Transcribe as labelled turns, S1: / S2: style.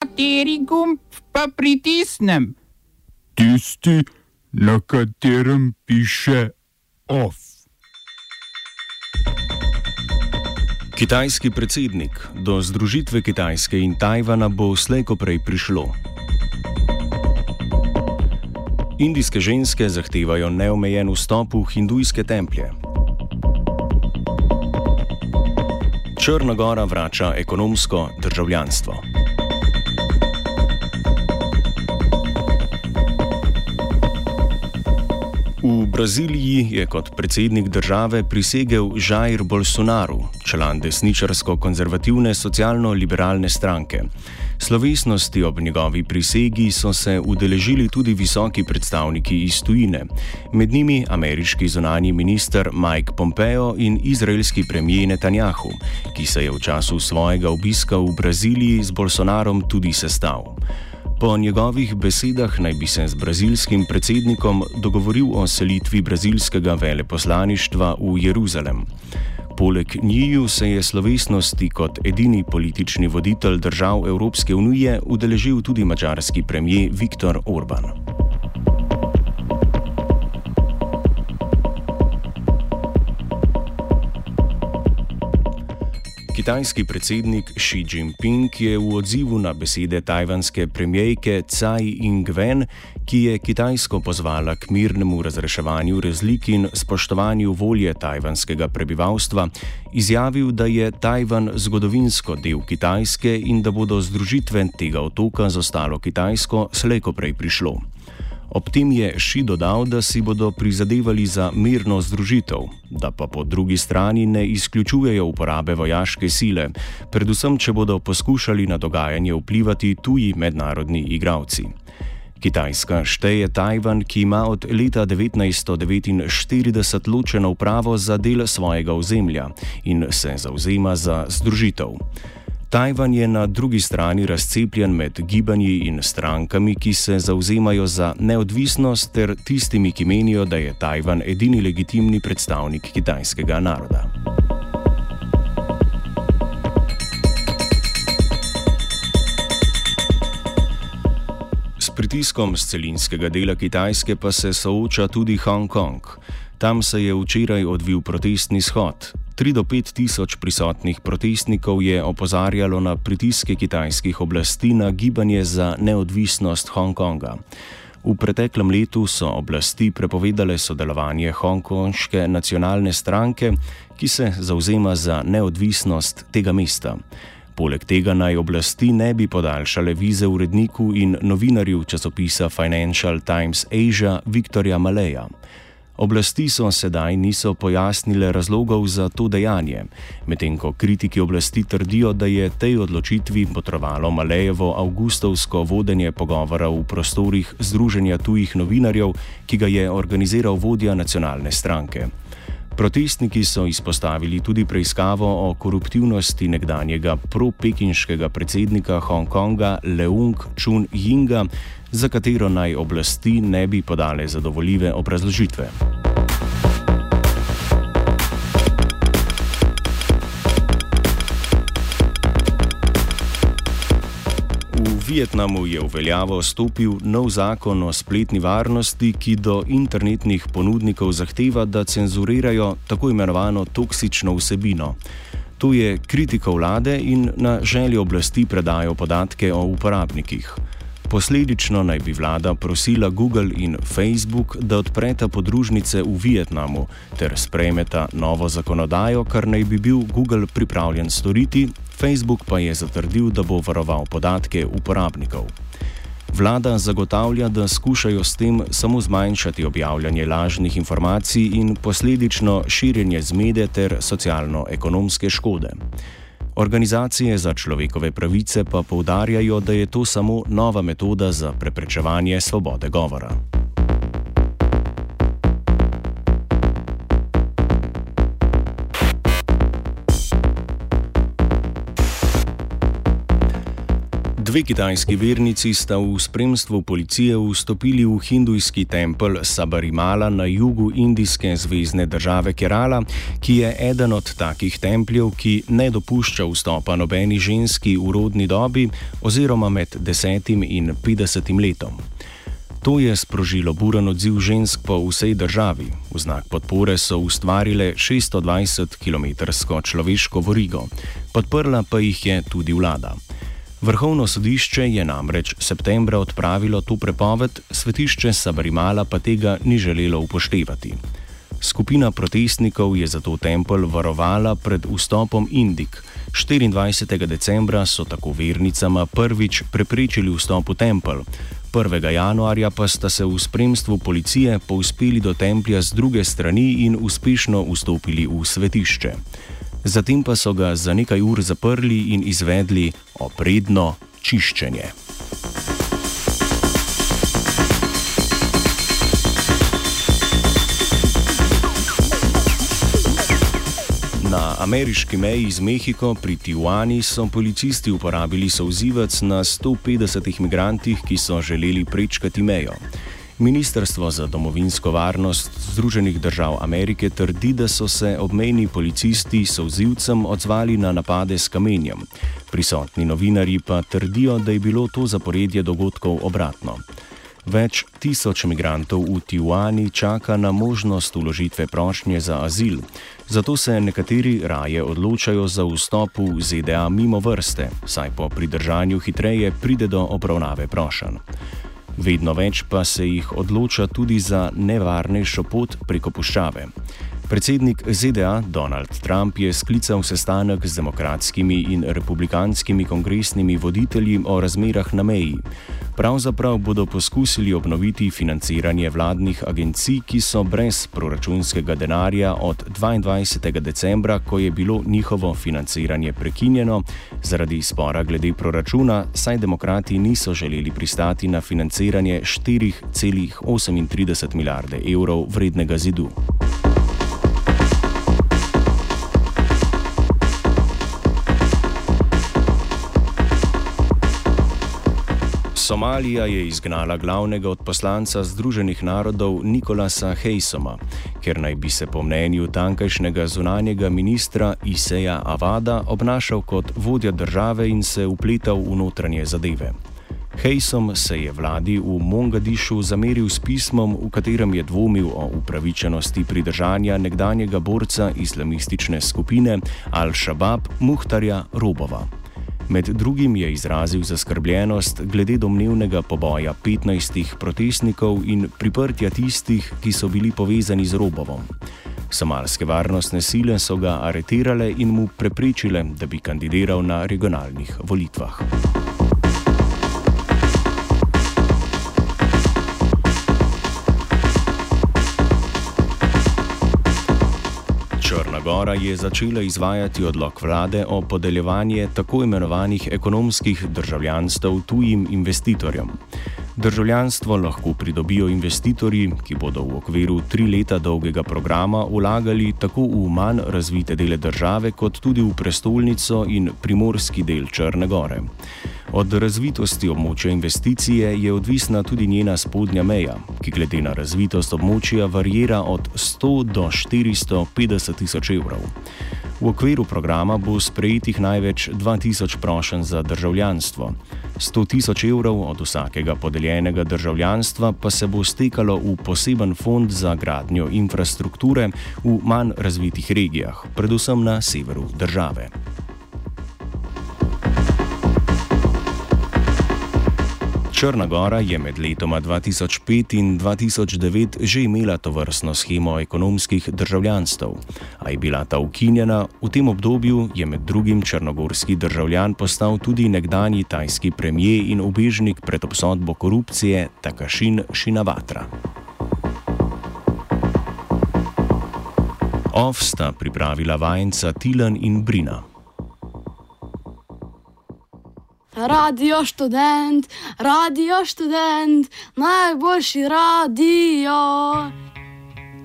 S1: Kateri gumb pa pritisnem?
S2: Tisti, na katerem piše OF.
S3: Kitajski predsednik, do združitve Kitajske in Tajvana bo slejko prej prišlo. Indijske ženske zahtevajo neomejen vstop v hindujske templje. Črna gora vrača ekonomsko državljanstvo. V Braziliji je kot predsednik države prisegel Jair Bolsonaro, član desničarsko-konzervativne socialno-liberalne stranke. Slovesnosti ob njegovi prisegi so se udeležili tudi visoki predstavniki iz tujine, med njimi ameriški zunani minister Mike Pompeo in izraelski premijer Netanjahu, ki se je v času svojega obiska v Braziliji z Bolsonarom tudi sestal. Po njegovih besedah naj bi se z brazilskim predsednikom dogovoril o selitvi brazilskega veleposlaništva v Jeruzalem. Poleg njiju se je slovesnosti kot edini politični voditelj držav Evropske unije udeležil tudi mačarski premijer Viktor Orban. Kitajski predsednik Xi Jinping je v odzivu na besede tajvanske premijejke Tsai Ing-wen, ki je Kitajsko pozvala k mirnemu razreševanju razlik in spoštovanju volje tajvanskega prebivalstva, izjavil, da je Tajvan zgodovinsko del Kitajske in da bodo združitve tega otoka z ostalo Kitajsko slejko prej prišlo. Ob tem je Ši dodal, da si bodo prizadevali za mirno združitev, da pa po drugi strani ne izključujejo uporabe vojaške sile, predvsem če bodo poskušali na dogajanje vplivati tuji mednarodni igravci. Kitajska šteje Tajvan, ki ima od leta 1949 ločeno upravo za del svojega ozemlja in se zauzema za združitev. Tajvan je na drugi strani razcepljen med gibanji in strankami, ki se zauzemajo za neodvisnost, ter tistimi, ki menijo, da je Tajvan edini legitimni predstavnik kitajskega naroda. S pritiskom z celinskega dela Kitajske pa se sooča tudi Hongkong. Tam se je včeraj odvil protestni shod. 3 do 5 tisoč prisotnih protestnikov je opozarjalo na pritiske kitajskih oblasti na gibanje za neodvisnost Hongkonga. V preteklem letu so oblasti prepovedale sodelovanje hongkonške nacionalne stranke, ki se zauzema za neodvisnost tega mesta. Poleg tega naj oblasti ne bi podaljšale vize uredniku in novinarju časopisa Financial Times Asia Viktorja Maleja. Oblasti so sedaj niso pojasnile razlogov za to dejanje, medtem ko kritiki oblasti trdijo, da je tej odločitvi potrovalo Malejevo avgustovsko vodenje pogovora v prostorih Združenja tujih novinarjev, ki ga je organiziral vodja nacionalne stranke. Protestniki so izpostavili tudi preiskavo o koruptivnosti nekdanjega pro-pekinškega predsednika Hongkonga Leung Chun-Yinga, za katero naj oblasti ne bi podale zadovoljive obrazložitve. Vietnamu je v veljavo stopil nov zakon o spletni varnosti, ki do internetnih ponudnikov zahteva, da cenzurirajo tako imenovano toksično vsebino. To je kritika vlade in na željo oblasti predajo podatke o uporabnikih. Posledično naj bi vlada prosila Google in Facebook, da odpreta podružnice v Vietnamu ter sprejmeta novo zakonodajo, kar naj bi bil Google pripravljen storiti, Facebook pa je zatrdil, da bo varoval podatke uporabnikov. Vlada zagotavlja, da skušajo s tem samo zmanjšati objavljanje lažnih informacij in posledično širjenje zmede ter socialno-ekonomske škode. Organizacije za človekove pravice pa poudarjajo, da je to samo nova metoda za preprečevanje svobode govora. Dve kitajski vernici sta v spremstvu policije vstopili v hindujski tempelj Sabarimala na jugu indijske zvezdne države Kerala, ki je eden od takih templjev, ki ne dopušča vstopa nobeni ženski v rodni dobi oziroma med 10 in 50 letom. To je sprožilo buren odziv žensk po vsej državi. V znak podpore so ustvarile 620 km človeško vorigo, podprla pa jih je tudi vlada. Vrhovno sodišče je namreč septembra odpravilo to prepoved, svetišče Sabarimala pa tega ni želelo upoštevati. Skupina protestnikov je zato tempelj varovala pred vstopom Indik. 24. decembra so tako vernicama prvič preprečili vstop v tempelj, 1. januarja pa sta se v spremstvu policije povzpeli do templja z druge strani in uspešno vstopili v svetišče. Zatem pa so ga za nekaj ur zaprli in izvedli opredno čiščenje. Na ameriški meji z Mehiko pri Tijuani so policisti uporabili souzivec na 150 imigrantih, ki so želeli prečkati mejo. Ministrstvo za domovinsko varnost Združenih držav Amerike trdi, da so se obmejni policisti souzivcem odzvali na napade s kamenjem. Prisotni novinari pa trdijo, da je bilo to zaporedje dogodkov obratno. Več tisoč imigrantov v Tijuani čaka na možnost uložitve prošnje za azil, zato se nekateri raje odločajo za vstop v ZDA mimo vrste, saj po pridržanju hitreje pride do obravnave prošen. Vedno več pa se jih odloča tudi za nevarnejšo pot preko puščave. Predsednik ZDA Donald Trump je sklical sestanek z demokratskimi in republikanskimi kongresnimi voditelji o razmerah na meji. Pravzaprav bodo poskusili obnoviti financiranje vladnih agencij, ki so brez proračunskega denarja od 22. decembra, ko je bilo njihovo financiranje prekinjeno zaradi spora glede proračuna, saj demokrati niso želeli pristati na financiranje 4,38 milijarde evrov vrednega zidu. Somalija je izgnala glavnega odposlanca Združenih narodov Nikolasa Hejsoma, ker naj bi se po mnenju tankajšnjega zunanjega ministra Iseja Avada obnašal kot vodja države in se upletal v notranje zadeve. Hejsom se je vladi v Mongadišu zameril s pismom, v katerem je dvomil o upravičenosti pridržanja nekdanjega borca islamistične skupine Al-Shabaab Muhtarja Robova. Med drugim je izrazil zaskrbljenost glede domnevnega poboja 15 protestnikov in priprtja tistih, ki so bili povezani z Robovom. Somalske varnostne sile so ga aretirale in mu preprečile, da bi kandidiral na regionalnih volitvah. Gora je začela izvajati odlog vlade o podeljevanju tako imenovanih ekonomskih državljanstv tujim investitorjem. Državljanstvo lahko pridobijo investitorji, ki bodo v okviru tri leta dolgega programa vlagali tako v manj razvite dele države, kot tudi v prestolnico in primorski del Črne Gore. Od razvitosti območja investicije je odvisna tudi njena spodnja meja, ki glede na razvitost območja varira od 100 do 450 tisoč evrov. V okviru programa bo sprejetih največ 2000 prošenj za državljanstvo. 100 tisoč evrov od vsakega podeljenega državljanstva pa se bo stekalo v poseben fond za gradnjo infrastrukture v manj razvitih regijah, predvsem na severu države. Črna Gora je med letoma 2005 in 2009 že imela to vrstno schemo ekonomskih državljanstv. A je bila ta ukinjena, v tem obdobju je med drugim črnogorski državljan postal tudi nekdani tajski premijer in obežnik pred obsodbo korupcije Takašin Šinavatra. Ov sta pripravila vajenca Tilan in Brina.
S4: Radio študent, radio študent, najboljši radio.